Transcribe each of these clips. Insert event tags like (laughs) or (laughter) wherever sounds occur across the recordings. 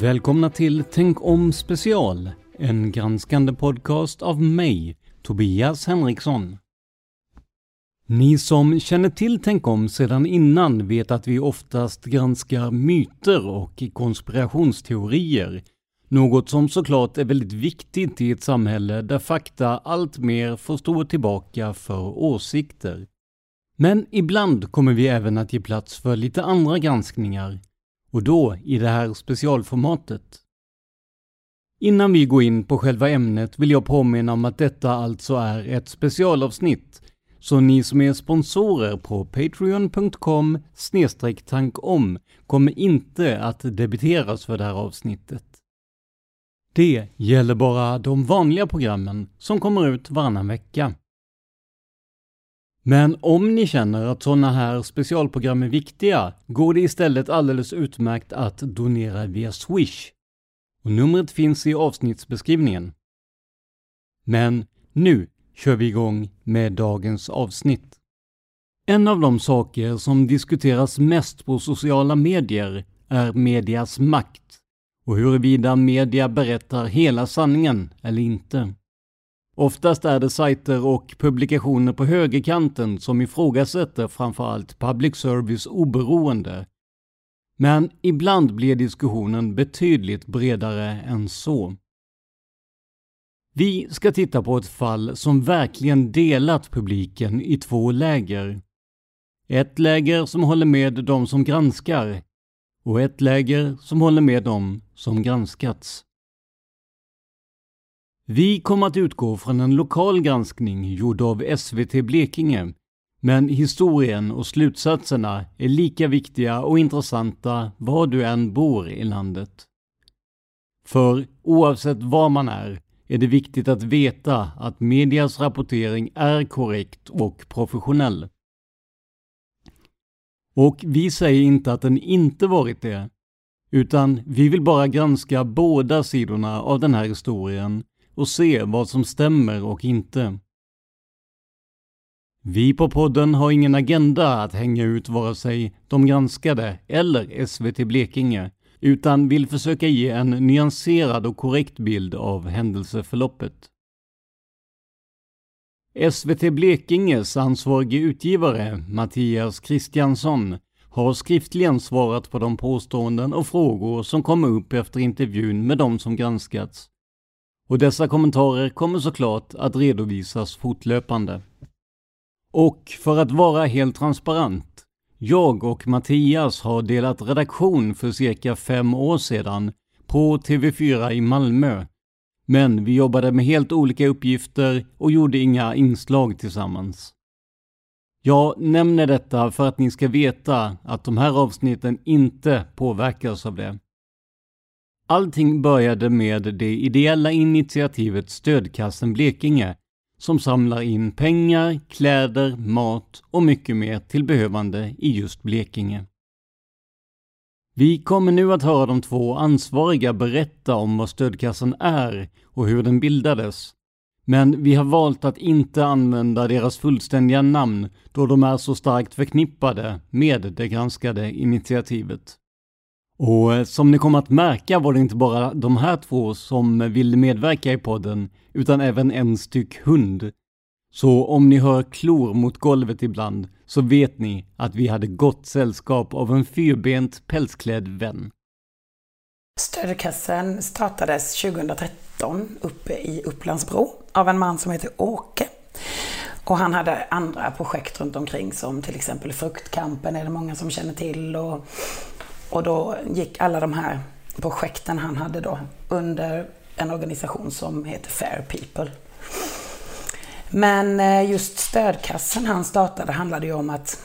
Välkomna till Tänk om special, en granskande podcast av mig, Tobias Henriksson. Ni som känner till Tänk om sedan innan vet att vi oftast granskar myter och konspirationsteorier. Något som såklart är väldigt viktigt i ett samhälle där fakta allt mer får stå tillbaka för åsikter. Men ibland kommer vi även att ge plats för lite andra granskningar och då i det här specialformatet. Innan vi går in på själva ämnet vill jag påminna om att detta alltså är ett specialavsnitt, så ni som är sponsorer på patreon.com tankom kommer inte att debiteras för det här avsnittet. Det gäller bara de vanliga programmen som kommer ut varannan vecka. Men om ni känner att sådana här specialprogram är viktiga går det istället alldeles utmärkt att donera via Swish. Och numret finns i avsnittsbeskrivningen. Men nu kör vi igång med dagens avsnitt. En av de saker som diskuteras mest på sociala medier är medias makt och huruvida media berättar hela sanningen eller inte. Oftast är det sajter och publikationer på högerkanten som ifrågasätter framförallt public service oberoende. Men ibland blir diskussionen betydligt bredare än så. Vi ska titta på ett fall som verkligen delat publiken i två läger. Ett läger som håller med de som granskar och ett läger som håller med dem som granskats. Vi kommer att utgå från en lokal granskning gjord av SVT Blekinge, men historien och slutsatserna är lika viktiga och intressanta var du än bor i landet. För oavsett var man är, är det viktigt att veta att medias rapportering är korrekt och professionell. Och vi säger inte att den inte varit det, utan vi vill bara granska båda sidorna av den här historien och se vad som stämmer och inte. Vi på podden har ingen agenda att hänga ut vare sig de granskade eller SVT Blekinge, utan vill försöka ge en nyanserad och korrekt bild av händelseförloppet. SVT Blekinges ansvarige utgivare, Mattias Kristiansson, har skriftligen svarat på de påståenden och frågor som kom upp efter intervjun med de som granskats. Och dessa kommentarer kommer såklart att redovisas fortlöpande. Och för att vara helt transparent, jag och Mattias har delat redaktion för cirka fem år sedan på TV4 i Malmö. Men vi jobbade med helt olika uppgifter och gjorde inga inslag tillsammans. Jag nämner detta för att ni ska veta att de här avsnitten inte påverkas av det. Allting började med det ideella initiativet Stödkassen Blekinge som samlar in pengar, kläder, mat och mycket mer till behövande i just Blekinge. Vi kommer nu att höra de två ansvariga berätta om vad stödkassan är och hur den bildades. Men vi har valt att inte använda deras fullständiga namn då de är så starkt förknippade med det granskade initiativet. Och eh, som ni kommer att märka var det inte bara de här två som ville medverka i podden, utan även en styck hund. Så om ni hör klor mot golvet ibland så vet ni att vi hade gott sällskap av en fyrbent pälsklädd vän. Stödkassen startades 2013 uppe i Upplandsbro av en man som heter Åke. Och han hade andra projekt runt omkring som till exempel Fruktkampen är det många som känner till. Och, och då gick alla de här projekten han hade då under en organisation som heter Fair People. Men eh, just stödkassen han startade handlade ju om att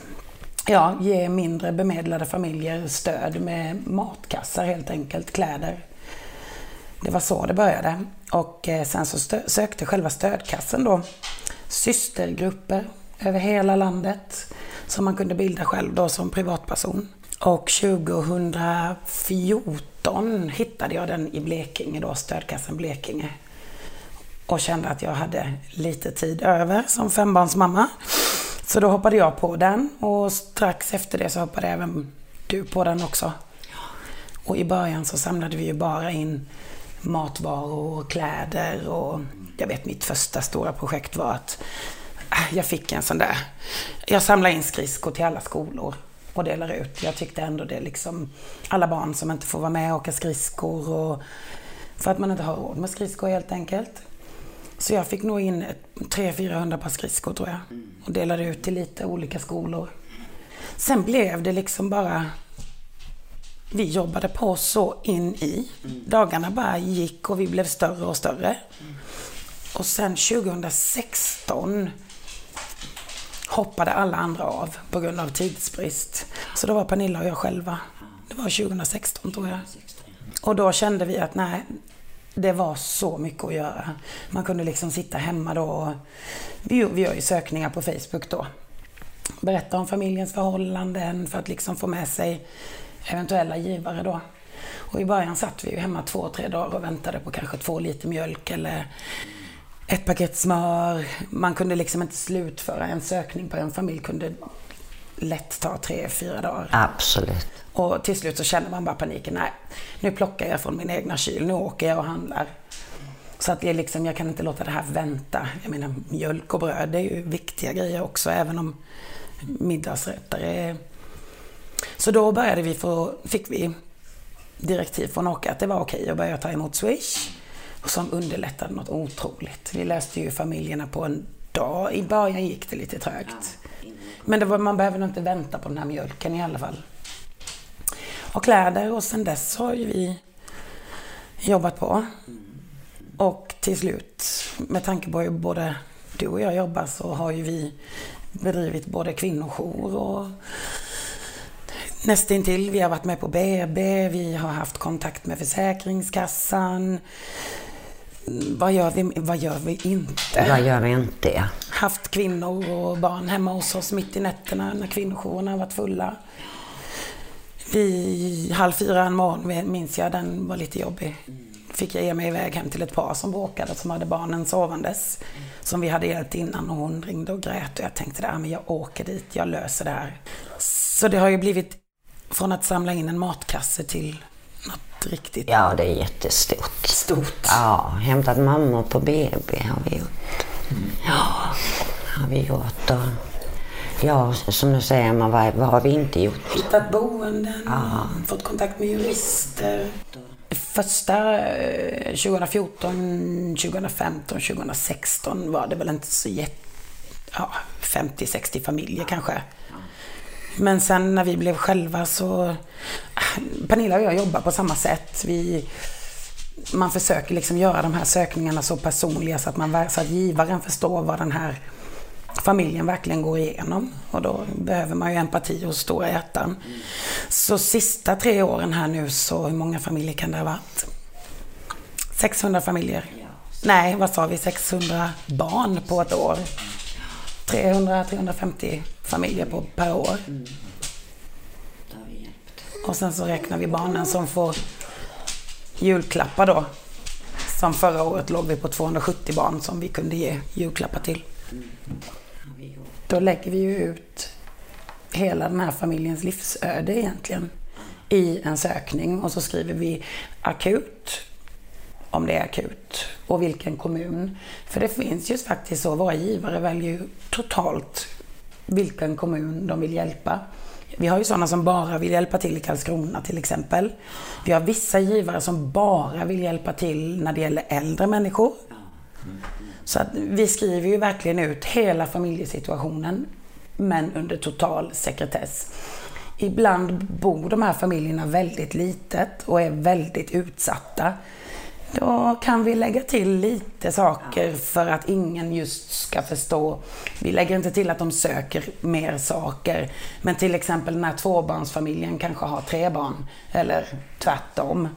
ja, ge mindre bemedlade familjer stöd med matkassar helt enkelt, kläder. Det var så det började. Och eh, sen så sökte själva stödkassen då systergrupper över hela landet som man kunde bilda själv då som privatperson. Och 2014 hittade jag den i Blekinge då, stödkassan Blekinge och kände att jag hade lite tid över som fembarnsmamma. Så då hoppade jag på den och strax efter det så hoppade även du på den också. Och i början så samlade vi ju bara in matvaror och kläder och jag vet mitt första stora projekt var att äh, jag fick en sån där, jag samlade in skridskor till alla skolor och delar ut. Jag tyckte ändå det liksom, alla barn som inte får vara med och åka skridskor och för att man inte har råd med skridskor helt enkelt. Så jag fick nog in 300-400 par skridskor tror jag. Och delade ut till lite olika skolor. Sen blev det liksom bara... Vi jobbade på så in i. Dagarna bara gick och vi blev större och större. Och sen 2016 hoppade alla andra av på grund av tidsbrist. Så då var Pernilla och jag själva. Det var 2016 tror jag. Och då kände vi att nej, det var så mycket att göra. Man kunde liksom sitta hemma då. Och vi, vi gör ju sökningar på Facebook då. Berätta om familjens förhållanden för att liksom få med sig eventuella givare då. Och i början satt vi ju hemma två, tre dagar och väntade på kanske två liter mjölk eller ett paket smör. Man kunde liksom inte slutföra en sökning på en familj kunde lätt ta tre, fyra dagar. Absolut. Och till slut så känner man bara paniken. Nej, nu plockar jag från min egna kyl. Nu åker jag och handlar. Så att det är liksom, jag kan inte låta det här vänta. Jag menar, mjölk och bröd det är ju viktiga grejer också, även om middagsrätter är... Så då började vi få, fick vi direktiv från Åke att det var okej att börja ta emot Swish. Som underlättade något otroligt. Vi läste ju familjerna på en dag. I början gick det lite trögt. Men det var, man behöver nog inte vänta på den här mjölken i alla fall. Och kläder och sen dess har ju vi jobbat på. Och till slut, med tanke på hur både du och jag jobbar så har ju vi bedrivit både kvinnojour och nästintill. Vi har varit med på BB, vi har haft kontakt med Försäkringskassan. Vad gör vi, vad gör vi inte? Vad gör vi inte? Haft kvinnor och barn hemma hos oss mitt i nätterna när kvinnojourerna har varit fulla. Vid halv fyra en morgon minns jag, den var lite jobbig. Fick jag ge mig iväg hem till ett par som bråkade, som hade barnen sovandes. Som vi hade hjälpt innan och hon ringde och grät och jag tänkte där, men jag åker dit, jag löser det här. Så det har ju blivit från att samla in en matkasse till riktigt Ja, det är jättestort. stort. Ja, hämtat mammor på BB har vi gjort. Ja, har vi gjort. Och Ja, som du säger, man, vad, vad har vi inte gjort? Hittat boenden, fått kontakt med jurister. Första eh, 2014, 2015, 2016 var det väl inte så jätte... Ja, 50-60 familjer kanske. Men sen när vi blev själva så... Äh, Pernilla och jag jobbar på samma sätt. Vi, man försöker liksom göra de här sökningarna så personliga så att, man, så att givaren förstår vad den här familjen verkligen går igenom. Och då behöver man ju empati och stora hjärtan. Så sista tre åren här nu så, hur många familjer kan det ha varit? 600 familjer. Nej, vad sa vi? 600 barn på ett år. 300-350 familjer på, per år. Och sen så räknar vi barnen som får julklappar då. Som förra året låg vi på 270 barn som vi kunde ge julklappar till. Då lägger vi ju ut hela den här familjens livsöde egentligen i en sökning och så skriver vi akut om det är akut och vilken kommun. För det finns ju faktiskt så, våra givare väljer ju totalt vilken kommun de vill hjälpa. Vi har ju sådana som bara vill hjälpa till i Karlskrona till exempel. Vi har vissa givare som bara vill hjälpa till när det gäller äldre människor. Så att vi skriver ju verkligen ut hela familjesituationen men under total sekretess. Ibland bor de här familjerna väldigt litet och är väldigt utsatta. Då kan vi lägga till lite saker för att ingen just ska förstå. Vi lägger inte till att de söker mer saker. Men till exempel den här tvåbarnsfamiljen kanske har tre barn. Eller tvärtom.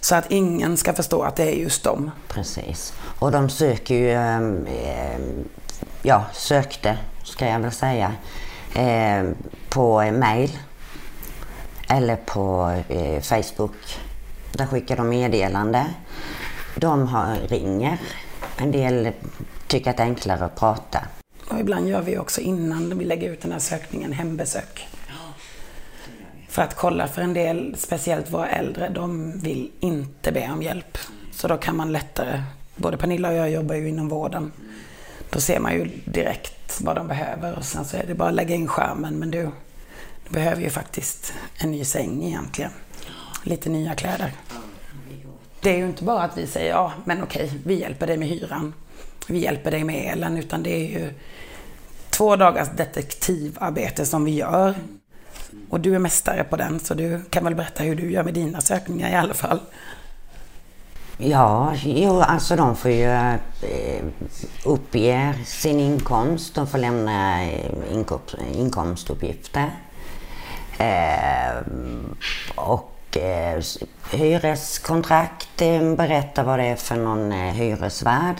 Så att ingen ska förstå att det är just dem. Precis. Och de söker ju, ehm, ehm, ja, sökte ska jag väl säga, eh, på mail eller på eh, Facebook. Där skickar de meddelande. De har, ringer. En del tycker att det är enklare att prata. Och ibland gör vi också innan vi lägger ut den här sökningen hembesök. För att kolla för en del, speciellt våra äldre, de vill inte be om hjälp. Så då kan man lättare, både Pernilla och jag jobbar ju inom vården. Då ser man ju direkt vad de behöver och sen så är det bara att lägga in skärmen. Men du, du behöver ju faktiskt en ny säng egentligen. Lite nya kläder. Det är ju inte bara att vi säger ja, men okej, vi hjälper dig med hyran. Vi hjälper dig med elen, utan det är ju två dagars detektivarbete som vi gör. Och du är mästare på den, så du kan väl berätta hur du gör med dina sökningar i alla fall. Ja, jo, alltså de får ju eh, uppge sin inkomst. De får lämna eh, inkomstuppgifter. Eh, och eh, hyreskontrakt, eh, berätta vad det är för någon eh, hyresvärd.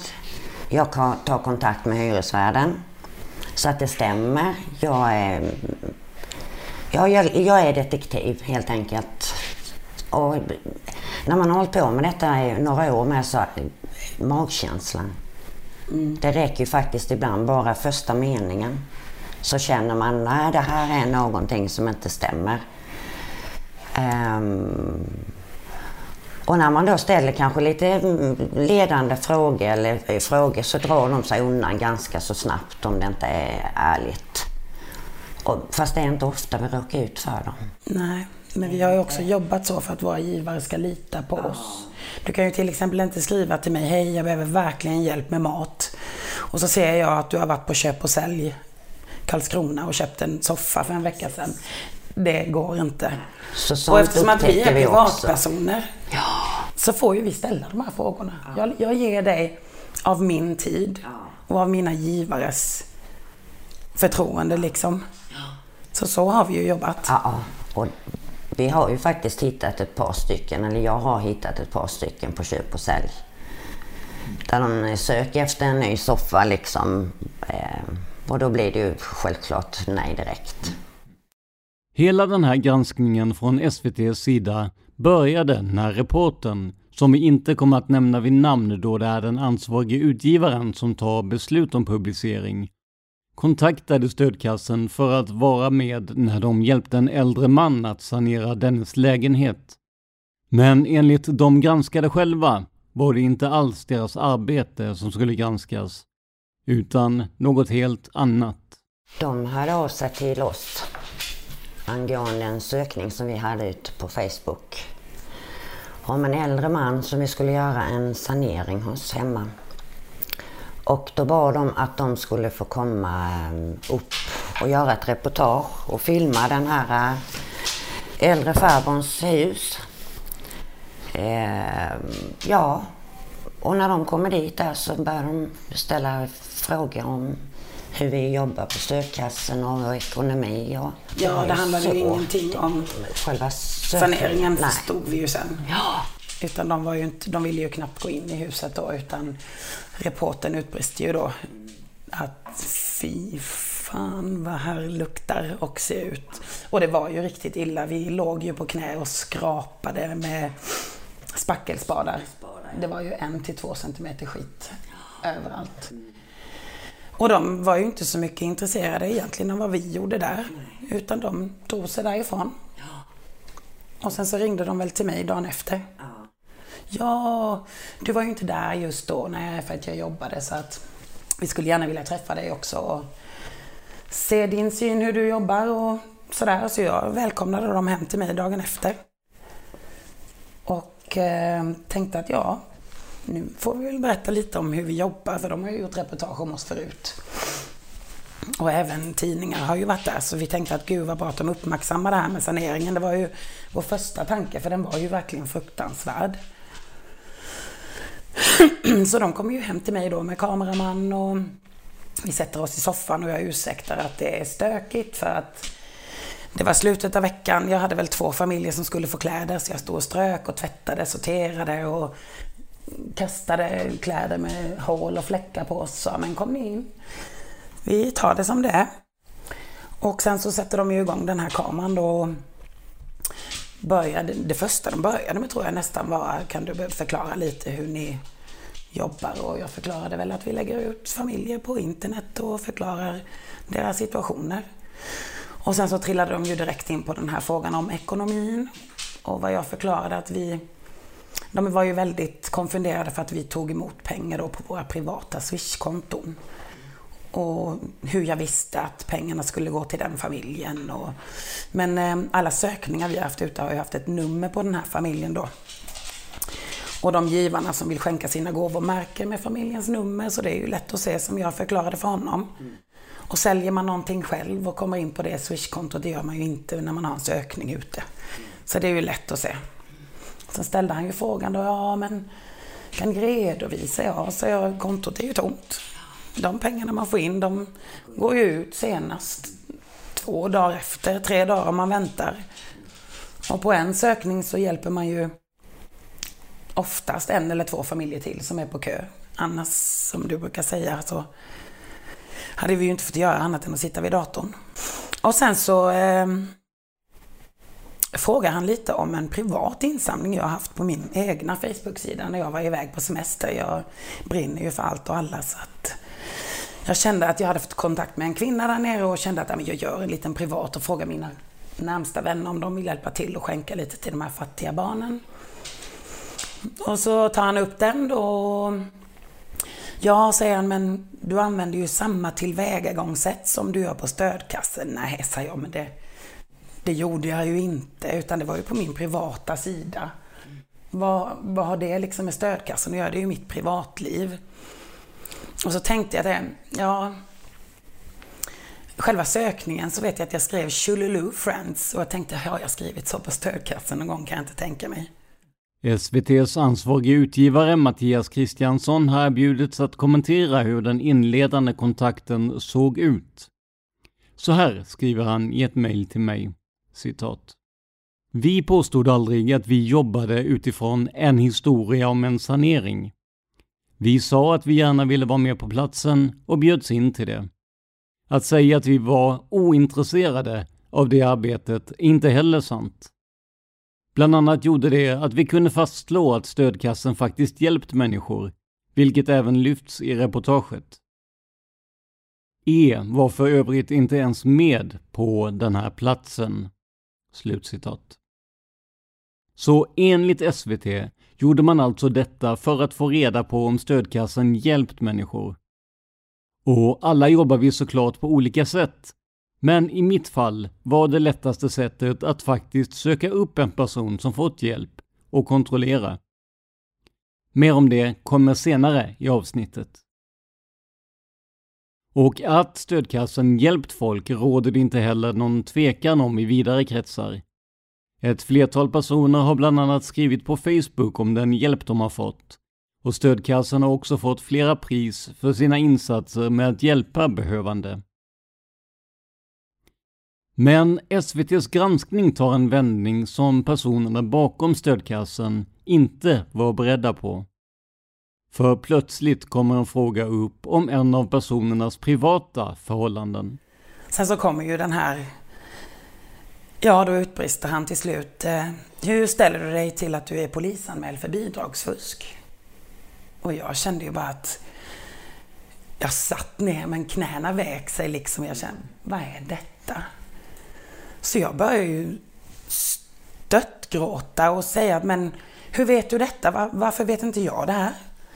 Jag kan ta kontakt med hyresvärden så att det stämmer. Jag är, ja, jag, jag är detektiv helt enkelt. Och när man har hållit på med detta i några år med så magkänslan. Det räcker ju faktiskt ibland bara första meningen. Så känner man, nej det här är någonting som inte stämmer. Ehm, och när man då ställer kanske lite mm, ledande frågor eller eh, frågor så drar de sig undan ganska så snabbt om det inte är ärligt. Och, fast det är inte ofta vi råkar ut för dem. Nej, men vi har ju också jobbat så för att våra givare ska lita på oss. Du kan ju till exempel inte skriva till mig, hej jag behöver verkligen hjälp med mat. Och så ser jag att du har varit på köp och sälj Karlskrona och köpt en soffa för en vecka sedan. Det går inte. Så och eftersom att vi är vi privatpersoner så får ju vi ställa de här frågorna. Jag, jag ger dig av min tid och av mina givares förtroende liksom. Så så har vi ju jobbat. Ja, ja. och vi har ju faktiskt hittat ett par stycken, eller jag har hittat ett par stycken på köp och sälj. Där de söker efter en ny soffa liksom. Eh, och då blir det ju självklart nej direkt. Hela den här granskningen från SVTs sida började när reportern, som vi inte kommer att nämna vid namn då det är den ansvarige utgivaren som tar beslut om publicering, kontaktade stödkassen för att vara med när de hjälpte en äldre man att sanera dennes lägenhet. Men enligt de granskade själva var det inte alls deras arbete som skulle granskas, utan något helt annat. De hör av sig till oss angående en sökning som vi hade ute på Facebook om en äldre man som vi skulle göra en sanering hos hemma. Och då bad de att de skulle få komma eh, upp och göra ett reportage och filma den här eh, äldre farbrorns hus. Eh, ja, och när de kommer dit där så börjar de ställa frågor om hur vi jobbar på stödkassan och ekonomi. Och ja, det handlade ju ingenting om själva saneringen Nej. förstod vi ju sen. Ja. Utan de, var ju inte, de ville ju knappt gå in i huset då utan reporten utbrister ju då att fy fan vad här luktar och ser ut. Och det var ju riktigt illa. Vi låg ju på knä och skrapade med spackelspadar. Det var ju en till två centimeter skit överallt. Och de var ju inte så mycket intresserade egentligen av vad vi gjorde där. Utan de tog sig därifrån. Och sen så ringde de väl till mig dagen efter. Ja, du var ju inte där just då, nej, för att jag jobbade så att vi skulle gärna vilja träffa dig också och se din syn hur du jobbar och sådär. Så jag välkomnade dem hem till mig dagen efter. Och eh, tänkte att ja, nu får vi väl berätta lite om hur vi jobbar, för de har ju gjort reportage om oss förut. Och även tidningar har ju varit där, så vi tänkte att gud vad bra att de uppmärksammar det här med saneringen. Det var ju vår första tanke, för den var ju verkligen fruktansvärd. (clears throat) Så de kommer ju hem till mig då med kameraman och vi sätter oss i soffan och jag ursäktar att det är stökigt för att det var slutet av veckan. Jag hade väl två familjer som skulle få kläder så jag stod och strök och tvättade, sorterade och kastade kläder med hål och fläckar på oss. Sa, men kom ni in. Vi tar det som det är. Och sen så sätter de ju igång den här kameran då. Började, det första de började med tror jag nästan var, kan du förklara lite hur ni jobbar? Och jag förklarade väl att vi lägger ut familjer på internet och förklarar deras situationer. Och sen så trillade de ju direkt in på den här frågan om ekonomin. Och vad jag förklarade att vi de var ju väldigt konfunderade för att vi tog emot pengar då på våra privata Swish-konton. Och hur jag visste att pengarna skulle gå till den familjen. Och, men eh, alla sökningar vi har haft ute har ju haft ett nummer på den här familjen då. Och de givarna som vill skänka sina gåvor märker med familjens nummer så det är ju lätt att se som jag förklarade för honom. Och säljer man någonting själv och kommer in på det swishkontot, det gör man ju inte när man har en sökning ute. Så det är ju lätt att se. Sen ställde han ju frågan då, ja men kan ni redovisa? Ja, så jag, kontot är ju tomt. De pengarna man får in, de går ju ut senast två dagar efter, tre dagar om man väntar. Och på en sökning så hjälper man ju oftast en eller två familjer till som är på kö. Annars, som du brukar säga, så hade vi ju inte fått göra annat än att sitta vid datorn. Och sen så eh, frågar han lite om en privat insamling jag haft på min egna Facebook-sida när jag var iväg på semester. Jag brinner ju för allt och alla så att jag kände att jag hade fått kontakt med en kvinna där nere och kände att jag gör en liten privat och frågar mina närmsta vänner om de vill hjälpa till och skänka lite till de här fattiga barnen. Och så tar han upp den då. Ja, säger han, men du använder ju samma tillvägagångssätt som du gör på stödkassen. Nej, säger jag, men det, det gjorde jag ju inte, utan det var ju på min privata sida. Vad, vad har det liksom med stödkassan att göra? Det är ju mitt privatliv. Och så tänkte jag det, ja... Själva sökningen så vet jag att jag skrev Chululu Friends och jag tänkte, har jag skrivit så på stödkassan någon gång kan jag inte tänka mig. SVTs ansvarige utgivare Mattias Kristiansson har erbjudits att kommentera hur den inledande kontakten såg ut. Så här skriver han i ett mejl till mig. Citat. Vi påstod aldrig att vi jobbade utifrån en historia om en sanering. Vi sa att vi gärna ville vara med på platsen och bjöds in till det. Att säga att vi var ointresserade av det arbetet är inte heller sant. Bland annat gjorde det att vi kunde fastslå att stödkassen faktiskt hjälpt människor, vilket även lyfts i reportaget. E var för övrigt inte ens med på den här platsen. Slutcitat. Så enligt SVT gjorde man alltså detta för att få reda på om stödkassan hjälpt människor. Och alla jobbar vi såklart på olika sätt. Men i mitt fall var det lättaste sättet att faktiskt söka upp en person som fått hjälp och kontrollera. Mer om det kommer senare i avsnittet. Och att stödkassan hjälpt folk råder det inte heller någon tvekan om i vidare kretsar. Ett flertal personer har bland annat skrivit på Facebook om den hjälp de har fått. Och stödkassan har också fått flera pris för sina insatser med att hjälpa behövande. Men SVTs granskning tar en vändning som personerna bakom stödkassan inte var beredda på. För plötsligt kommer en fråga upp om en av personernas privata förhållanden. Sen så kommer ju den här, ja då utbrister han till slut, eh, hur ställer du dig till att du är polisanmäld för bidragsfusk? Och jag kände ju bara att jag satt ner men knäna väg sig liksom. Jag kände, vad är detta? Så jag började ju störtgråta och säga, men hur vet du detta? Varför vet inte jag det här?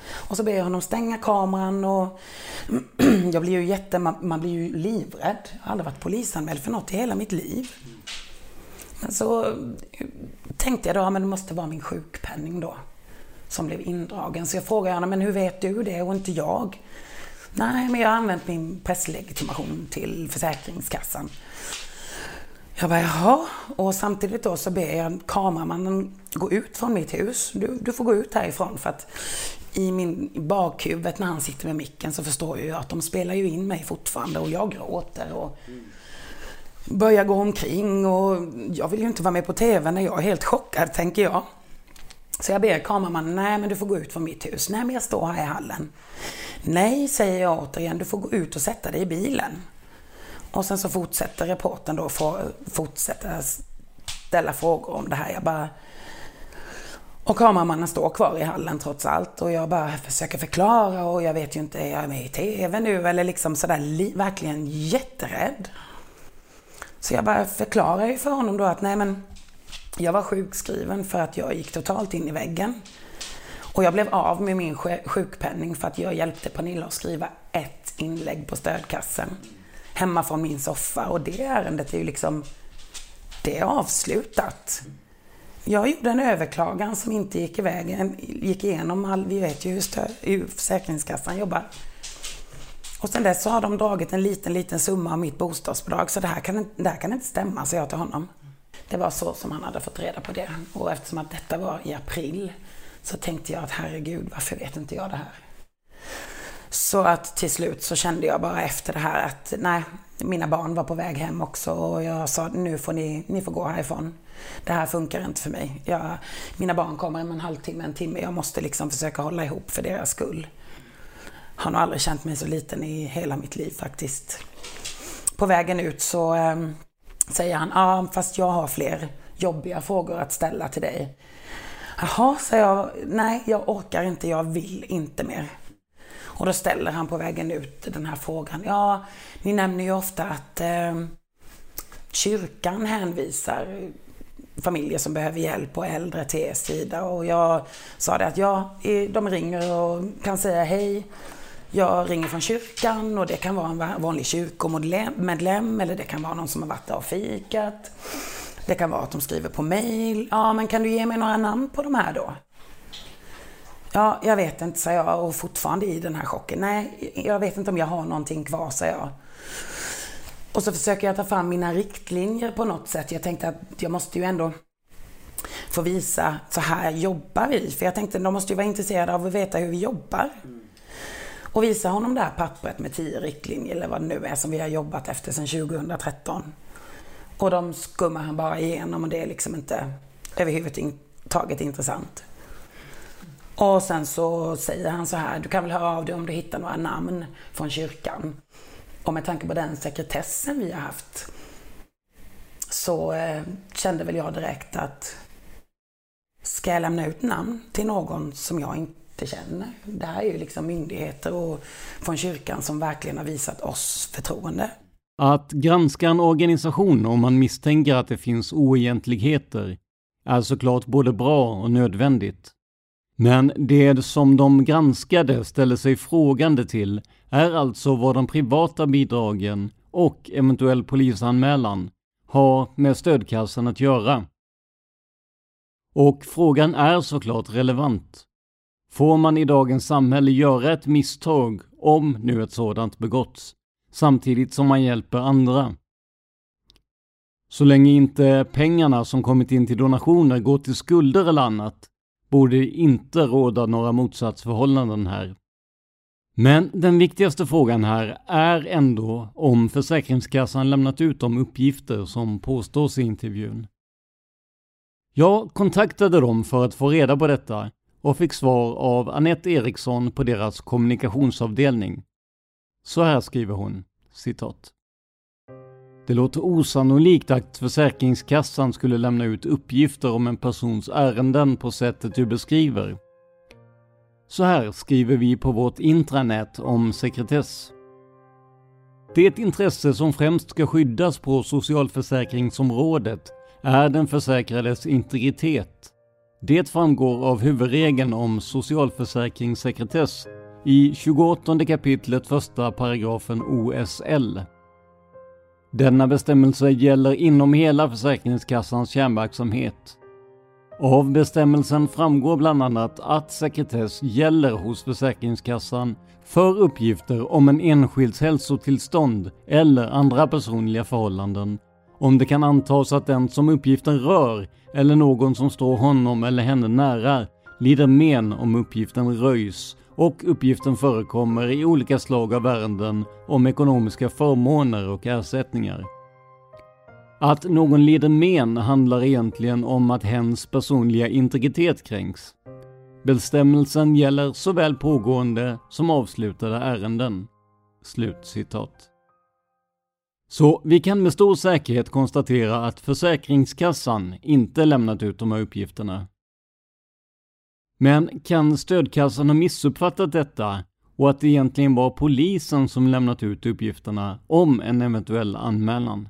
Och så ber jag honom stänga kameran och (clears throat) jag blir ju jätte, man, man, blir ju livrädd. Jag har aldrig varit polisanmäld för något i hela mitt liv. Men så tänkte jag då, men det måste vara min sjukpenning då som blev indragen. Så jag frågade honom, men hur vet du det och inte jag? Nej, men jag har använt min presslegitimation till Försäkringskassan. Jag bara, jaha. Och samtidigt då så ber jag kameramannen gå ut från mitt hus. Du, du får gå ut härifrån för att i min bakhuvudet när han sitter med micken så förstår jag ju att de spelar ju in mig fortfarande och jag gråter och börjar gå omkring och jag vill ju inte vara med på TV när jag är helt chockad tänker jag. Så jag ber kameramannen, nej men du får gå ut från mitt hus. Nej men jag står här i hallen. Nej, säger jag återigen, du får gå ut och sätta dig i bilen. Och sen så fortsätter reporten då, får fortsätta ställa frågor om det här. Jag bara... Och kameramannen står kvar i hallen trots allt och jag bara försöker förklara och jag vet ju inte, är jag med i TV nu eller liksom sådär verkligen jätterädd. Så jag bara förklarar ju för honom då att nej men jag var sjukskriven för att jag gick totalt in i väggen. Och jag blev av med min sjukpenning för att jag hjälpte Pernilla att skriva ett inlägg på stödkassen hemma från min soffa och det ärendet är ju liksom, det är avslutat. Jag gjorde en överklagan som inte gick, iväg, gick igenom. All, vi vet ju hur, stö, hur Försäkringskassan jobbar. Och sen dess så har de dragit en liten, liten summa av mitt bostadsbidrag. Så det här kan, det här kan inte stämma, sa jag till honom. Det var så som han hade fått reda på det. Och eftersom att detta var i april så tänkte jag att herregud, varför vet inte jag det här? Så att till slut så kände jag bara efter det här att nej, mina barn var på väg hem också och jag sa nu får ni, ni får gå härifrån. Det här funkar inte för mig. Jag, mina barn kommer om en halvtimme, en timme. Jag måste liksom försöka hålla ihop för deras skull. Har nog aldrig känt mig så liten i hela mitt liv faktiskt. På vägen ut så eh, säger han, ja ah, fast jag har fler jobbiga frågor att ställa till dig. Jaha, säger jag, nej jag orkar inte, jag vill inte mer. Och då ställer han på vägen ut den här frågan. Ja, ni nämner ju ofta att eh, kyrkan hänvisar familjer som behöver hjälp och äldre till er sida. Och jag sa det att ja, de ringer och kan säga hej. Jag ringer från kyrkan och det kan vara en vanlig kyrkomedlem eller det kan vara någon som har varit där och fikat. Det kan vara att de skriver på mail. Ja, men kan du ge mig några namn på de här då? Ja, jag vet inte, sa jag och fortfarande i den här chocken. Nej, jag vet inte om jag har någonting kvar, sa jag. Och så försöker jag ta fram mina riktlinjer på något sätt. Jag tänkte att jag måste ju ändå få visa, så här jobbar vi. För jag tänkte, de måste ju vara intresserade av att veta hur vi jobbar. Och visa honom det här pappret med tio riktlinjer, eller vad det nu är, som vi har jobbat efter sedan 2013. Och de skummar han bara igenom och det är liksom inte överhuvudtaget intressant. Och sen så säger han så här, du kan väl höra av dig om du hittar några namn från kyrkan. Och med tanke på den sekretessen vi har haft så eh, kände väl jag direkt att ska jag lämna ut namn till någon som jag inte känner? Det här är ju liksom myndigheter och från kyrkan som verkligen har visat oss förtroende. Att granska en organisation om man misstänker att det finns oegentligheter är såklart både bra och nödvändigt. Men det som de granskade ställer sig frågande till är alltså vad de privata bidragen och eventuell polisanmälan har med stödkassan att göra. Och frågan är såklart relevant. Får man i dagens samhälle göra ett misstag, om nu ett sådant begåtts, samtidigt som man hjälper andra? Så länge inte pengarna som kommit in till donationer går till skulder eller annat, borde det inte råda några motsatsförhållanden här. Men den viktigaste frågan här är ändå om Försäkringskassan lämnat ut de uppgifter som påstås i intervjun. Jag kontaktade dem för att få reda på detta och fick svar av Annette Eriksson på deras kommunikationsavdelning. Så här skriver hon, citat. Det låter osannolikt att Försäkringskassan skulle lämna ut uppgifter om en persons ärenden på sättet du beskriver. Så här skriver vi på vårt intranät om sekretess. Det intresse som främst ska skyddas på socialförsäkringsområdet är den försäkrades integritet. Det framgår av huvudregeln om socialförsäkringssekretess i 28 kapitlet första paragrafen OSL. Denna bestämmelse gäller inom hela Försäkringskassans kärnverksamhet. Av bestämmelsen framgår bland annat att sekretess gäller hos Försäkringskassan för uppgifter om en enskilds hälsotillstånd eller andra personliga förhållanden om det kan antas att den som uppgiften rör eller någon som står honom eller henne nära lider men om uppgiften röjs och uppgiften förekommer i olika slag av ärenden om ekonomiska förmåner och ersättningar. Att någon lider men handlar egentligen om att hens personliga integritet kränks. Bestämmelsen gäller såväl pågående som avslutade ärenden. Slutcitat. Så vi kan med stor säkerhet konstatera att Försäkringskassan inte lämnat ut de här uppgifterna. Men kan stödkassan ha missuppfattat detta och att det egentligen var polisen som lämnat ut uppgifterna om en eventuell anmälan?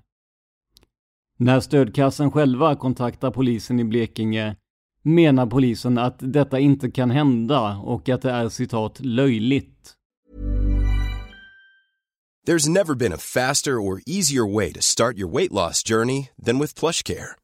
När stödkassan själva kontaktar polisen i Blekinge menar polisen att detta inte kan hända och att det är citat löjligt. There's never been a faster or easier way to start your weight loss journey than with PlushCare.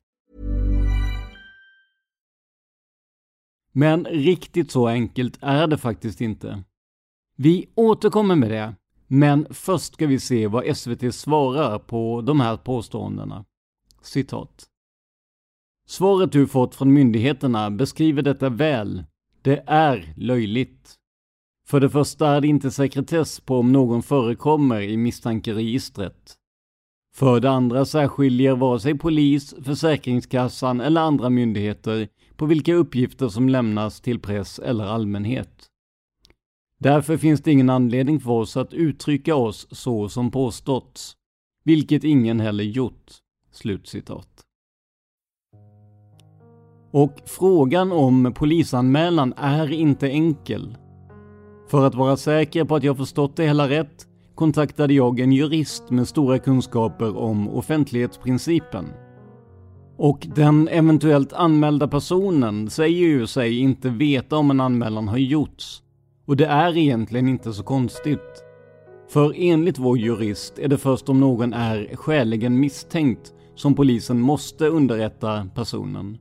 Men riktigt så enkelt är det faktiskt inte. Vi återkommer med det, men först ska vi se vad SVT svarar på de här påståendena. Citat. Svaret du fått från myndigheterna beskriver detta väl. Det är löjligt. För det första är det inte sekretess på om någon förekommer i misstankeregistret. För det andra särskiljer vare sig polis, Försäkringskassan eller andra myndigheter på vilka uppgifter som lämnas till press eller allmänhet. Därför finns det ingen anledning för oss att uttrycka oss så som påståtts, vilket ingen heller gjort." Slutcitat. Och frågan om polisanmälan är inte enkel. För att vara säker på att jag förstått det hela rätt kontaktade jag en jurist med stora kunskaper om offentlighetsprincipen. Och den eventuellt anmälda personen säger ju sig inte veta om en anmälan har gjorts. Och det är egentligen inte så konstigt. För enligt vår jurist är det först om någon är skäligen misstänkt som polisen måste underrätta personen.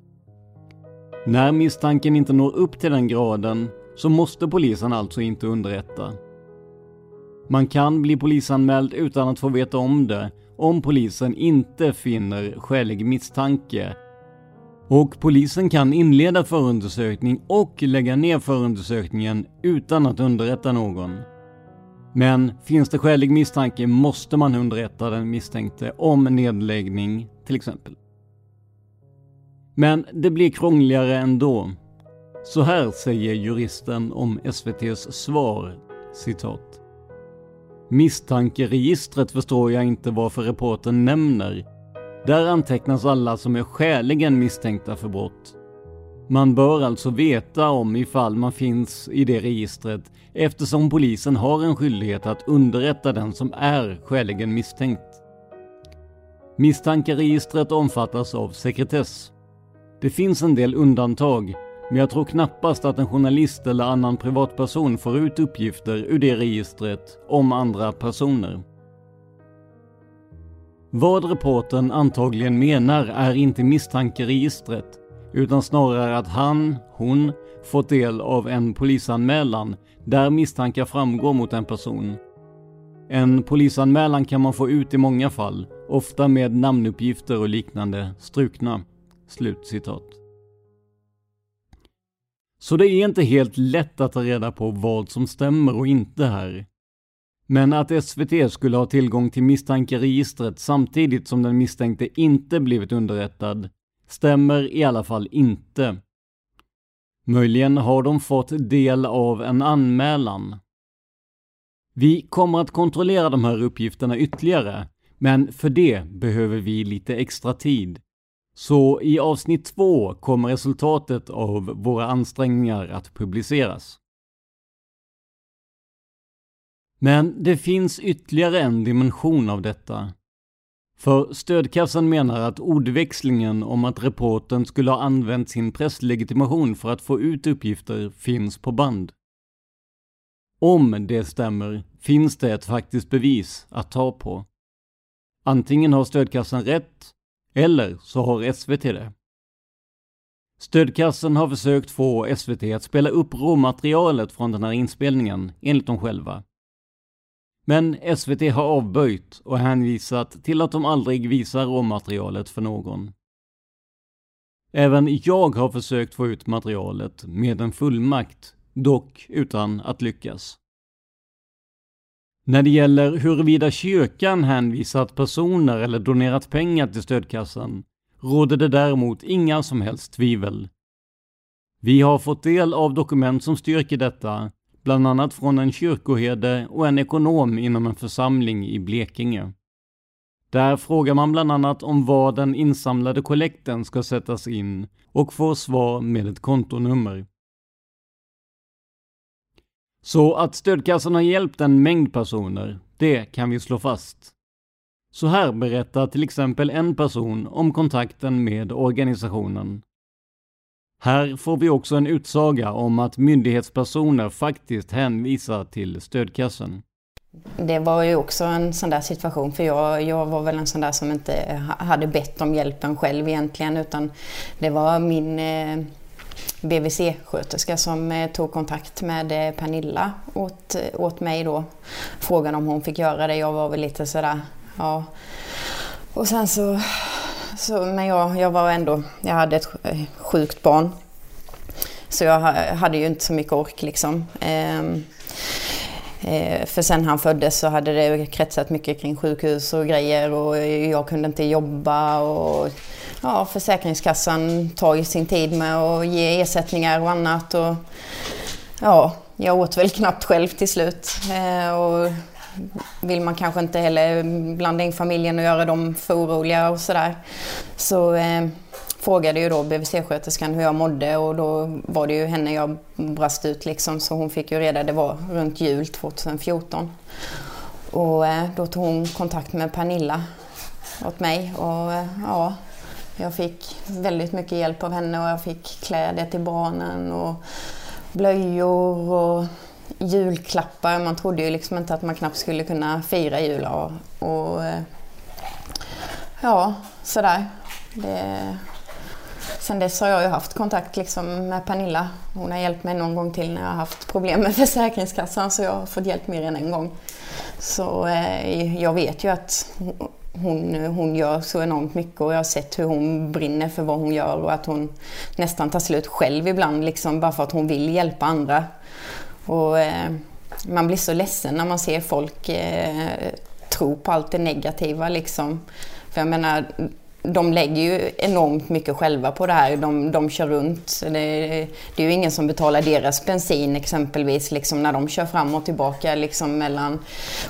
När misstanken inte når upp till den graden så måste polisen alltså inte underrätta. Man kan bli polisanmäld utan att få veta om det om polisen inte finner skälig misstanke. Och polisen kan inleda förundersökning och lägga ner förundersökningen utan att underrätta någon. Men finns det skälig misstanke måste man underrätta den misstänkte om nedläggning till exempel. Men det blir krångligare ändå. Så här säger juristen om SVTs svar, citat. Misstankeregistret förstår jag inte varför reporten nämner. Där antecknas alla som är skäligen misstänkta för brott. Man bör alltså veta om ifall man finns i det registret eftersom polisen har en skyldighet att underrätta den som är skäligen misstänkt. Misstankeregistret omfattas av sekretess. Det finns en del undantag, men jag tror knappast att en journalist eller annan privatperson får ut uppgifter ur det registret om andra personer. Vad reporten antagligen menar är inte misstankeregistret, utan snarare att han, hon, fått del av en polisanmälan där misstankar framgår mot en person. En polisanmälan kan man få ut i många fall, ofta med namnuppgifter och liknande strukna. Slutcitat. Så det är inte helt lätt att ta reda på vad som stämmer och inte här. Men att SVT skulle ha tillgång till misstankeregistret samtidigt som den misstänkte inte blivit underrättad stämmer i alla fall inte. Möjligen har de fått del av en anmälan. Vi kommer att kontrollera de här uppgifterna ytterligare, men för det behöver vi lite extra tid. Så i avsnitt två kommer resultatet av våra ansträngningar att publiceras. Men det finns ytterligare en dimension av detta. För stödkassan menar att ordväxlingen om att reporten skulle ha använt sin presslegitimation för att få ut uppgifter finns på band. Om det stämmer finns det ett faktiskt bevis att ta på. Antingen har stödkassan rätt eller så har SVT det. Stödkassen har försökt få SVT att spela upp råmaterialet från den här inspelningen, enligt dem själva. Men SVT har avböjt och hänvisat till att de aldrig visar råmaterialet för någon. Även jag har försökt få ut materialet med en fullmakt, dock utan att lyckas. När det gäller huruvida kyrkan hänvisat personer eller donerat pengar till stödkassan råder det däremot inga som helst tvivel. Vi har fått del av dokument som styrker detta, bland annat från en kyrkoherde och en ekonom inom en församling i Blekinge. Där frågar man bland annat om var den insamlade kollekten ska sättas in och får svar med ett kontonummer. Så att stödkassan har hjälpt en mängd personer, det kan vi slå fast. Så här berättar till exempel en person om kontakten med organisationen. Här får vi också en utsaga om att myndighetspersoner faktiskt hänvisar till stödkassan. Det var ju också en sån där situation för jag, jag var väl en sån där som inte hade bett om hjälpen själv egentligen utan det var min eh, BVC-sköterska som eh, tog kontakt med eh, Pernilla åt, eh, åt mig då. Frågan om hon fick göra det. Jag var väl lite sådär, ja. Och sen så, så men jag, jag var ändå, jag hade ett sjukt barn. Så jag hade ju inte så mycket ork liksom. Ehm, Eh, för sen han föddes så hade det kretsat mycket kring sjukhus och grejer och jag kunde inte jobba och ja, Försäkringskassan tar ju sin tid med att ge ersättningar och annat. Och, ja, jag åt väl knappt själv till slut. Eh, och vill man kanske inte heller blanda in familjen och göra dem för oroliga och sådär. Så eh, frågade ju då BVC-sköterskan hur jag mådde och då var det ju henne jag brast ut liksom så hon fick ju reda, det var runt jul 2014. Och eh, då tog hon kontakt med Pernilla åt mig och eh, ja, jag fick väldigt mycket hjälp av henne och jag fick kläder till barnen och blöjor och julklappar. Man trodde ju liksom inte att man knappt skulle kunna fira jul och, och ja, sådär. Det, sen dess har jag ju haft kontakt liksom med Pernilla. Hon har hjälpt mig någon gång till när jag har haft problem med (laughs) Försäkringskassan så jag har fått hjälp mer än en gång. Så eh, jag vet ju att hon, hon gör så enormt mycket och jag har sett hur hon brinner för vad hon gör och att hon nästan tar slut själv ibland liksom bara för att hon vill hjälpa andra. Och, eh, man blir så ledsen när man ser folk eh, tro på allt det negativa liksom. För jag menar, de lägger ju enormt mycket själva på det här. De, de kör runt. Det, det är ju ingen som betalar deras bensin exempelvis liksom, när de kör fram och tillbaka liksom, mellan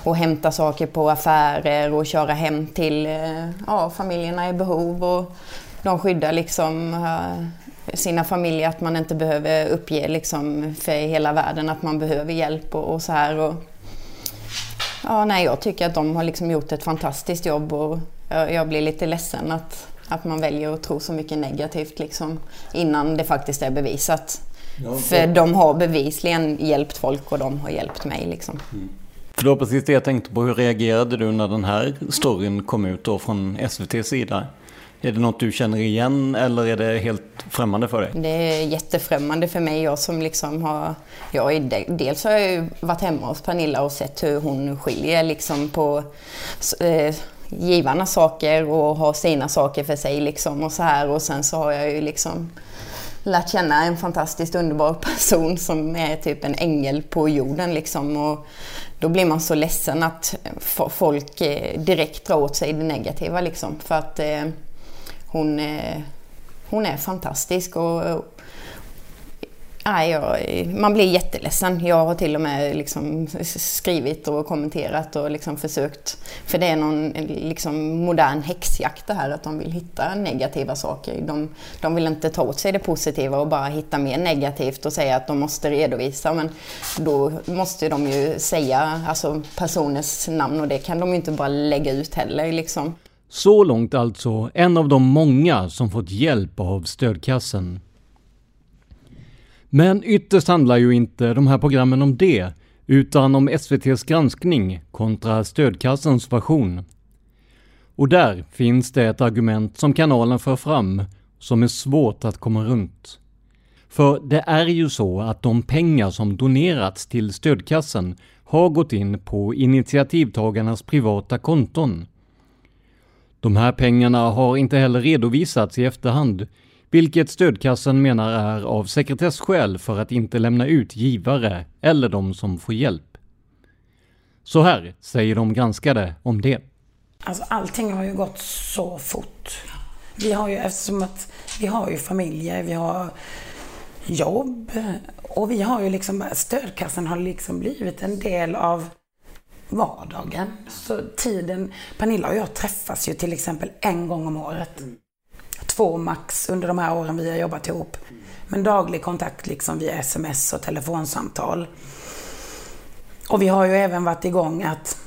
och hämta saker på affärer och köra hem till eh, ja, familjerna i behov. Och de skyddar liksom eh, sina familjer att man inte behöver uppge liksom, för hela världen att man behöver hjälp och, och så här. Och, ja, nej, jag tycker att de har liksom gjort ett fantastiskt jobb och jag, blir lite ledsen att, att man väljer att tro så mycket negativt liksom, innan det faktiskt är bevisat. Ja, För de har bevisligen hjälpt folk och de har hjälpt mig. Liksom. Mm. För det var precis det jag tänkte på. Hur reagerade du när den här storyn kom ut då från SVTs sida? Är det något du känner igen eller är det helt främmande för dig? Det är jättefrämmande för mig. Jag som liksom har... Jag är, dels har jag ju varit hemma hos Pernilla och sett hur hon skiljer liksom på eh, givarna saker och har sina saker för sig liksom och så här. Och sen så har jag ju liksom lärt känna en fantastiskt underbar person som är typ en ängel på jorden liksom. Och då blir man så ledsen att folk eh, direkt drar åt sig det negativa liksom. För att eh, hon, eh, hon är fantastisk och Nej, jag, man blir jätteledsen. Jag har till och med liksom skrivit och kommenterat och liksom försökt. För det är någon eh, liksom modern häxjakt det här, att de vill hitta negativa saker. De, de vill inte ta åt sig det positiva och bara hitta mer negativt och säga att de måste redovisa. Men då måste de ju säga alltså, personers namn och det kan de ju inte bara lägga ut heller. Liksom. Så långt alltså en av de många som fått hjälp av stödkassen. Men ytterst handlar ju inte de här programmen om det, utan om SVTs granskning kontra stödkassans version. Och där finns det ett argument som kanalen för fram som är svårt att komma runt. För det är ju så att de pengar som donerats till stödkassen har gått in på initiativtagarnas privata konton. De här pengarna har inte heller redovisats i efterhand, vilket stödkassan menar är av sekretesskäl för att inte lämna ut givare eller de som får hjälp. Så här säger de granskade om det. Alltså allting har ju gått så fort. Vi har ju, eftersom att vi har ju familjer, vi har jobb och vi har ju liksom, stödkassan har liksom blivit en del av vardagen. Så tiden, Pernilla och jag träffas ju till exempel en gång om året två max under de här åren vi har jobbat ihop. Men daglig kontakt liksom via sms och telefonsamtal. Och vi har ju även varit igång att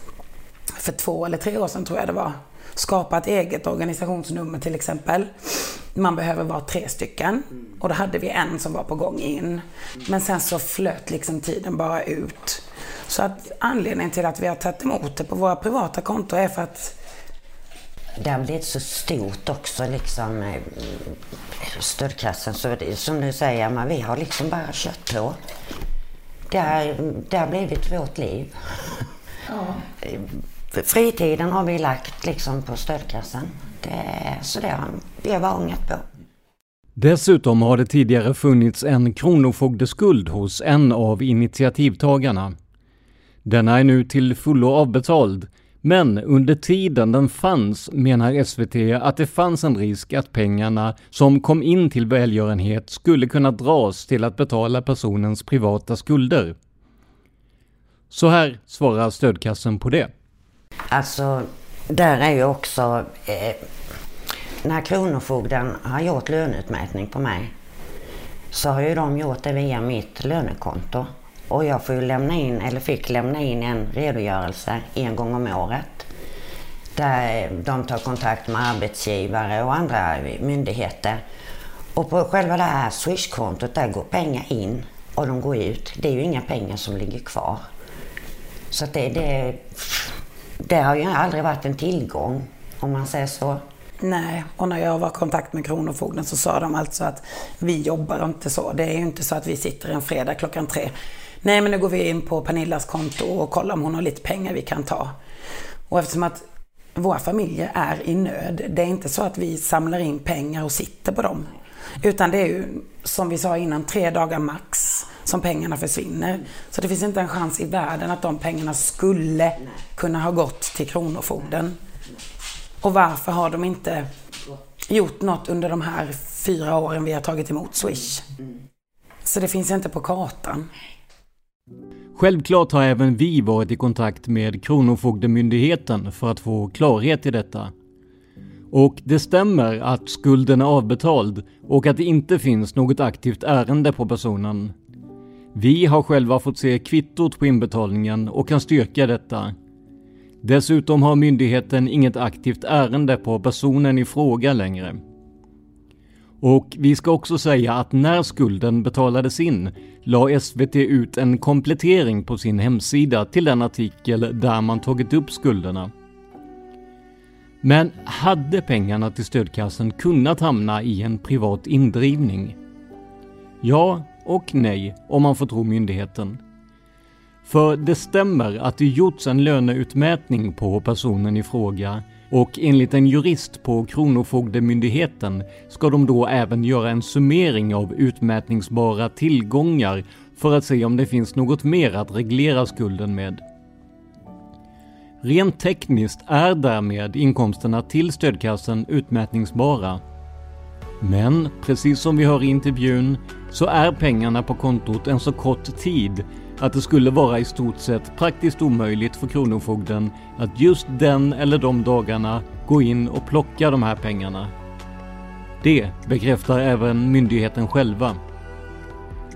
för två eller tre år sedan tror jag det var skapa ett eget organisationsnummer till exempel. Man behöver vara tre stycken. Och då hade vi en som var på gång in. Men sen så flöt liksom tiden bara ut. Så att anledningen till att vi har tagit emot det på våra privata konton är för att det har blivit så stort också, liksom eh, stödklassen. Så det, som du säger, men vi har liksom bara kört på. Det har, det har blivit vårt liv. Ja. (laughs) Fritiden har vi lagt liksom på stödklassen. Det, så det har vi har bara ångat på. Dessutom har det tidigare funnits en kronofogdeskuld hos en av initiativtagarna. Denna är nu till fullo avbetald men under tiden den fanns menar SVT att det fanns en risk att pengarna som kom in till välgörenhet skulle kunna dras till att betala personens privata skulder. Så här svarar stödkassen på det. Alltså, där är ju också... Eh, när Kronofogden har gjort löneutmätning på mig så har ju de gjort det via mitt lönekonto. Och jag får lämna in, eller fick lämna in en redogörelse en gång om året. Där de tar kontakt med arbetsgivare och andra myndigheter. Och på själva det här Swish-kontot där går pengar in och de går ut. Det är ju inga pengar som ligger kvar. Så det, det, det har ju aldrig varit en tillgång om man säger så. Nej, och när jag var i kontakt med Kronofogden så sa de alltså att vi jobbar inte så. Det är ju inte så att vi sitter en fredag klockan tre. Nej, men nu går vi in på Pernillas konto och kollar om hon har lite pengar vi kan ta. Och eftersom att våra familjer är i nöd, det är inte så att vi samlar in pengar och sitter på dem. Utan det är ju, som vi sa innan, tre dagar max som pengarna försvinner. Så det finns inte en chans i världen att de pengarna skulle kunna ha gått till Kronofogden. Och varför har de inte gjort något under de här fyra åren vi har tagit emot Swish? Så det finns inte på kartan. Självklart har även vi varit i kontakt med Kronofogdemyndigheten för att få klarhet i detta. Och det stämmer att skulden är avbetald och att det inte finns något aktivt ärende på personen. Vi har själva fått se kvittot på inbetalningen och kan styrka detta. Dessutom har myndigheten inget aktivt ärende på personen i fråga längre. Och vi ska också säga att när skulden betalades in la SVT ut en komplettering på sin hemsida till den artikel där man tagit upp skulderna. Men hade pengarna till stödkassen kunnat hamna i en privat indrivning? Ja och nej, om man får tro myndigheten. För det stämmer att det gjorts en löneutmätning på personen i fråga och enligt en jurist på Kronofogdemyndigheten ska de då även göra en summering av utmätningsbara tillgångar för att se om det finns något mer att reglera skulden med. Rent tekniskt är därmed inkomsterna till stödkassen utmätningsbara. Men precis som vi hör i intervjun så är pengarna på kontot en så kort tid att det skulle vara i stort sett praktiskt omöjligt för Kronofogden att just den eller de dagarna gå in och plocka de här pengarna. Det bekräftar även myndigheten själva.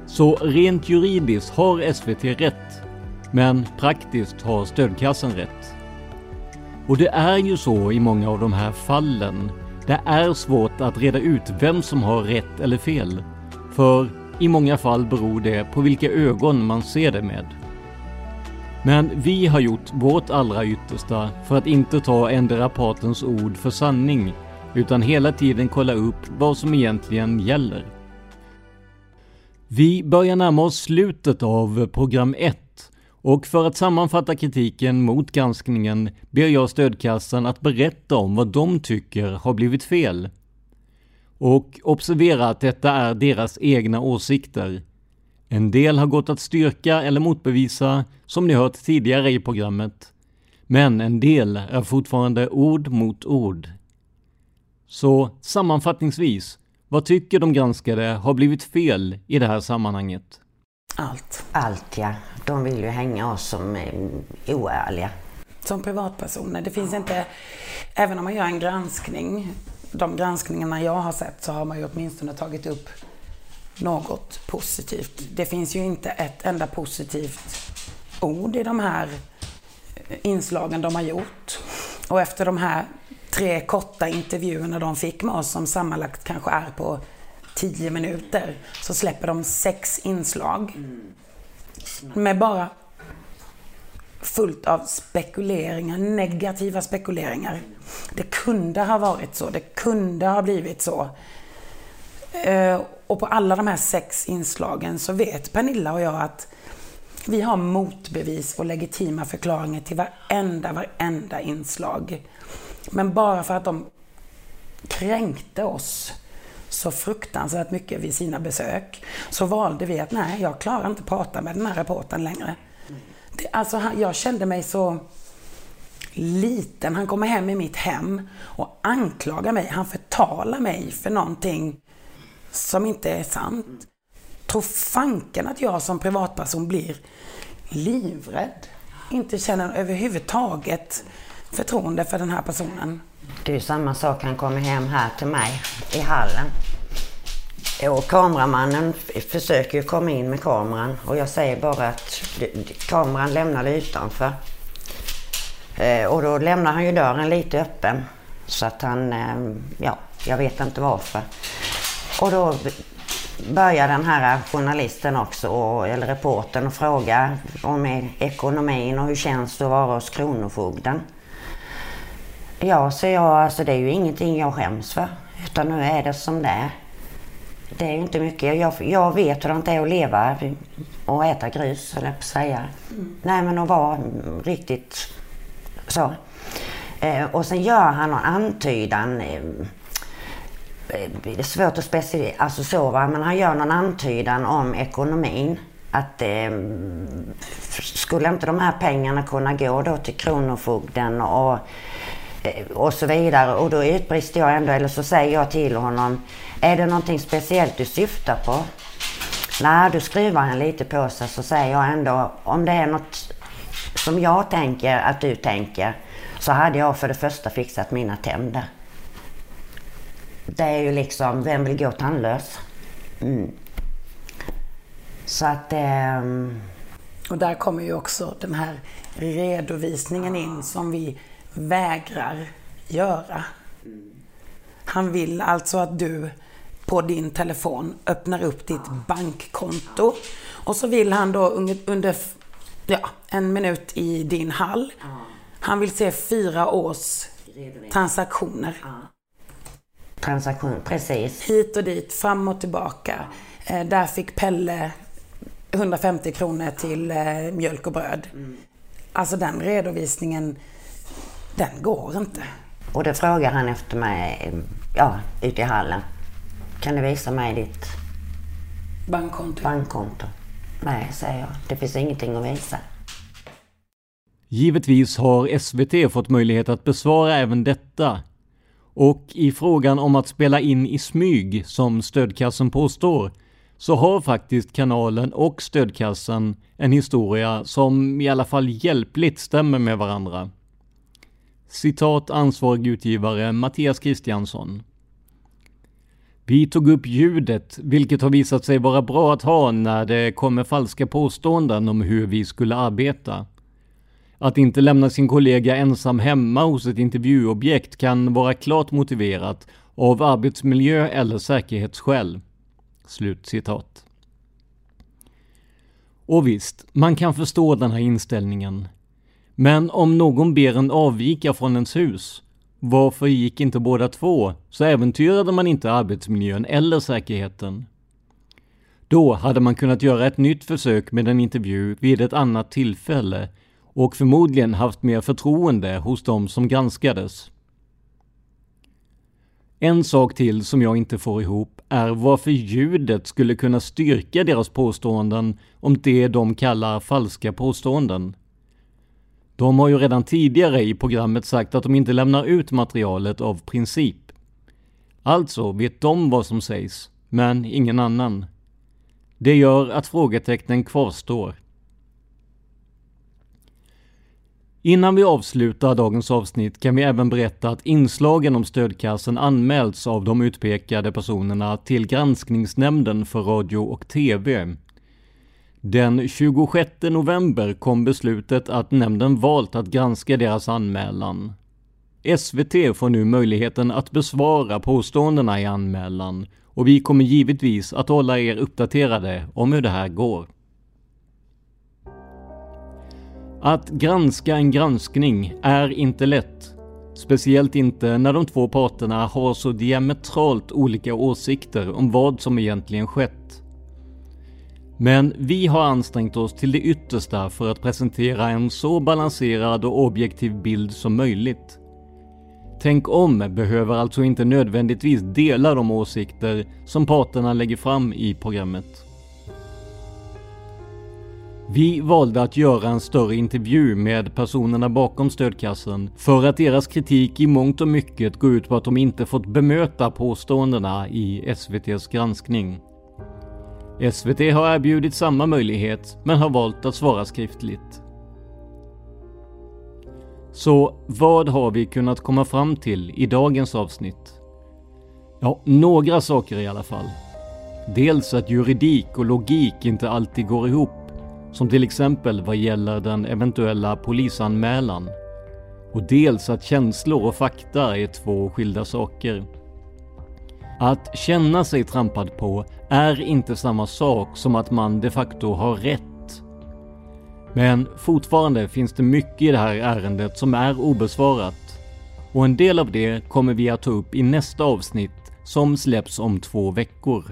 Så rent juridiskt har SVT rätt, men praktiskt har stödkassan rätt. Och det är ju så i många av de här fallen. Det är svårt att reda ut vem som har rätt eller fel. För i många fall beror det på vilka ögon man ser det med. Men vi har gjort vårt allra yttersta för att inte ta endera partens ord för sanning, utan hela tiden kolla upp vad som egentligen gäller. Vi börjar närma oss slutet av program 1 och för att sammanfatta kritiken mot granskningen ber jag stödkassan att berätta om vad de tycker har blivit fel. Och observera att detta är deras egna åsikter. En del har gått att styrka eller motbevisa, som ni hört tidigare i programmet. Men en del är fortfarande ord mot ord. Så sammanfattningsvis, vad tycker de granskade har blivit fel i det här sammanhanget? Allt. Allt ja. De vill ju hänga oss som eh, oärliga. Som privatpersoner. Det finns inte, även om man gör en granskning, de granskningarna jag har sett så har man ju åtminstone tagit upp något positivt. Det finns ju inte ett enda positivt ord i de här inslagen de har gjort. Och efter de här tre korta intervjuerna de fick med oss som sammanlagt kanske är på tio minuter så släpper de sex inslag. Med bara fullt av spekuleringar, negativa spekuleringar. Det kunde ha varit så, det kunde ha blivit så. Eh, och på alla de här sex inslagen så vet Pernilla och jag att vi har motbevis och legitima förklaringar till varenda, varenda inslag. Men bara för att de kränkte oss så fruktansvärt mycket vid sina besök så valde vi att nej, jag klarar inte prata med den här reportern längre. Det, alltså, jag kände mig så liten. Han kommer hem i mitt hem och anklagar mig. Han förtalar mig för någonting som inte är sant. Tror fanken att jag som privatperson blir livrädd. Inte känner överhuvudtaget förtroende för den här personen. Det är ju samma sak, han kommer hem här till mig i hallen. Och kameramannen försöker ju komma in med kameran och jag säger bara att kameran lämnar utanför. Eh, och då lämnar han ju dörren lite öppen. Så att han, ehm, ja, jag vet inte varför. Och då börjar den här journalisten också, eller reporten, och fråga om e- ekonomin och hur känns det att vara hos Kronofogden. Ja, så jag, alltså det är ju ingenting jag skäms för. Utan nu är det som det är. Det är inte mycket. Jag, jag vet hur det är att leva och äta grus, eller på säga. Mm. Nej, men att vara riktigt så. Eh, och sen gör han någon antydan. Eh, det är svårt att specificera, alltså så va, men han gör någon antydan om ekonomin. Att eh, skulle inte de här pengarna kunna gå då till Kronofogden och, och så vidare. Och då utbrister jag ändå, eller så säger jag till honom, är det någonting speciellt du syftar på? Nej, du skruvar han lite på sig så säger jag ändå, om det är något som jag tänker att du tänker, så hade jag för det första fixat mina tänder. Det är ju liksom, vem vill gå tandlös? Mm. Så att... Eh... Och där kommer ju också den här redovisningen in som vi vägrar göra. Han vill alltså att du på din telefon öppnar upp ditt bankkonto. Och så vill han då under ja, en minut i din hall. Han vill se fyra års transaktioner transaktion, precis. Hit och dit, fram och tillbaka. Eh, där fick Pelle 150 kronor till eh, mjölk och bröd. Mm. Alltså den redovisningen, den går inte. Och då frågar han efter mig, ja, ute i hallen. Kan du visa mig ditt bankkonto? bankkonto? Nej, säger jag. Det finns ingenting att visa. Givetvis har SVT fått möjlighet att besvara även detta och i frågan om att spela in i smyg, som stödkassen påstår, så har faktiskt kanalen och stödkassan en historia som i alla fall hjälpligt stämmer med varandra. Citat ansvarig utgivare Mattias Kristiansson. Vi tog upp ljudet, vilket har visat sig vara bra att ha när det kommer falska påståenden om hur vi skulle arbeta. Att inte lämna sin kollega ensam hemma hos ett intervjuobjekt kan vara klart motiverat av arbetsmiljö eller säkerhetsskäl. Slut citat. Och visst, man kan förstå den här inställningen. Men om någon ber en avvika från ens hus, varför gick inte båda två? Så äventyrade man inte arbetsmiljön eller säkerheten. Då hade man kunnat göra ett nytt försök med en intervju vid ett annat tillfälle och förmodligen haft mer förtroende hos de som granskades. En sak till som jag inte får ihop är varför ljudet skulle kunna styrka deras påståenden om det de kallar falska påståenden. De har ju redan tidigare i programmet sagt att de inte lämnar ut materialet av princip. Alltså vet de vad som sägs, men ingen annan. Det gör att frågetecknen kvarstår. Innan vi avslutar dagens avsnitt kan vi även berätta att inslagen om stödkassen anmälts av de utpekade personerna till Granskningsnämnden för radio och TV. Den 26 november kom beslutet att nämnden valt att granska deras anmälan. SVT får nu möjligheten att besvara påståendena i anmälan och vi kommer givetvis att hålla er uppdaterade om hur det här går. Att granska en granskning är inte lätt. Speciellt inte när de två parterna har så diametralt olika åsikter om vad som egentligen skett. Men vi har ansträngt oss till det yttersta för att presentera en så balanserad och objektiv bild som möjligt. Tänk om behöver alltså inte nödvändigtvis dela de åsikter som parterna lägger fram i programmet. Vi valde att göra en större intervju med personerna bakom stödkassen för att deras kritik i mångt och mycket går ut på att de inte fått bemöta påståendena i SVTs granskning. SVT har erbjudit samma möjlighet men har valt att svara skriftligt. Så vad har vi kunnat komma fram till i dagens avsnitt? Ja, några saker i alla fall. Dels att juridik och logik inte alltid går ihop, som till exempel vad gäller den eventuella polisanmälan. Och dels att känslor och fakta är två skilda saker. Att känna sig trampad på är inte samma sak som att man de facto har rätt. Men fortfarande finns det mycket i det här ärendet som är obesvarat. Och en del av det kommer vi att ta upp i nästa avsnitt som släpps om två veckor.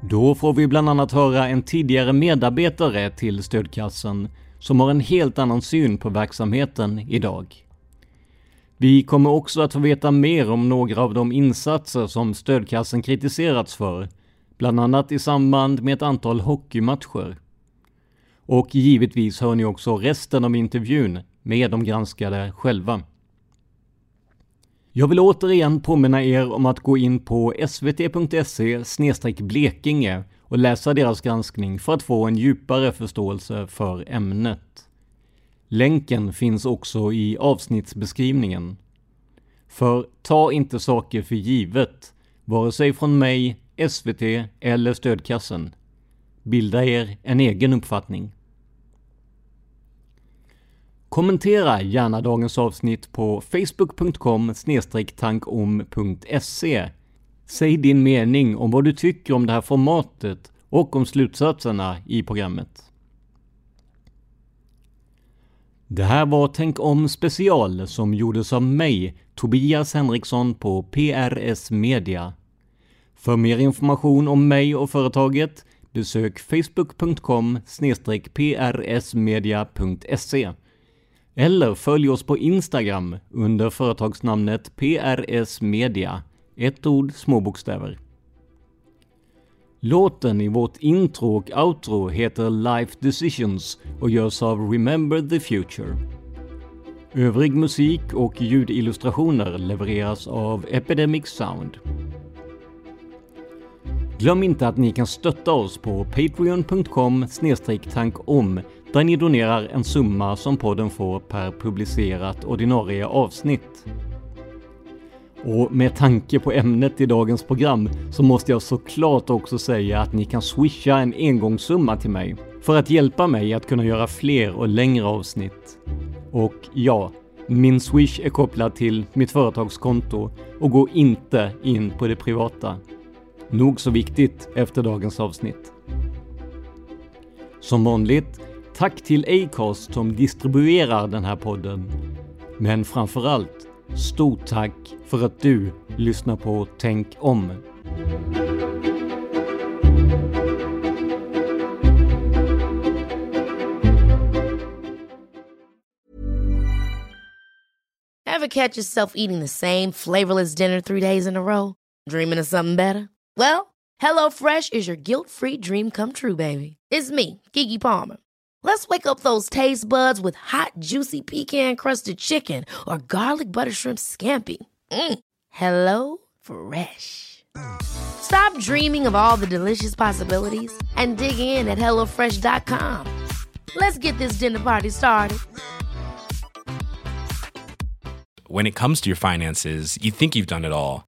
Då får vi bland annat höra en tidigare medarbetare till stödkassen som har en helt annan syn på verksamheten idag. Vi kommer också att få veta mer om några av de insatser som stödkassen kritiserats för, bland annat i samband med ett antal hockeymatcher. Och givetvis hör ni också resten av intervjun med de granskade själva. Jag vill återigen påminna er om att gå in på svt.se blekinge och läsa deras granskning för att få en djupare förståelse för ämnet. Länken finns också i avsnittsbeskrivningen. För ta inte saker för givet, vare sig från mig, SVT eller stödkassen. Bilda er en egen uppfattning. Kommentera gärna dagens avsnitt på facebook.com tankom.se. Säg din mening om vad du tycker om det här formatet och om slutsatserna i programmet. Det här var Tänk om special som gjordes av mig, Tobias Henriksson på PRS Media. För mer information om mig och företaget besök facebook.com prsmedia.se eller följ oss på Instagram under företagsnamnet PRS Media. Ett ord, små bokstäver. Låten i vårt intro och outro heter Life Decisions och görs av Remember the Future. Övrig musik och ljudillustrationer levereras av Epidemic Sound. Glöm inte att ni kan stötta oss på patreon.com tankom där ni donerar en summa som podden får per publicerat ordinarie avsnitt. Och med tanke på ämnet i dagens program så måste jag såklart också säga att ni kan swisha en engångssumma till mig för att hjälpa mig att kunna göra fler och längre avsnitt. Och ja, min swish är kopplad till mitt företagskonto och går inte in på det privata. Nog så viktigt efter dagens avsnitt. Som vanligt, tack till Acast som distribuerar den här podden. Men framförallt, stort tack för att du lyssnar på Tänk om. Ever catch yourself eating the same flavorless dinner three days in a row? Dreaming of something better? Well, HelloFresh is your guilt-free dream come true, baby. It's me, Kiki Palmer. Let's wake up those taste buds with hot, juicy pecan crusted chicken or garlic butter shrimp scampi. Mm. Hello Fresh. Stop dreaming of all the delicious possibilities and dig in at HelloFresh.com. Let's get this dinner party started. When it comes to your finances, you think you've done it all.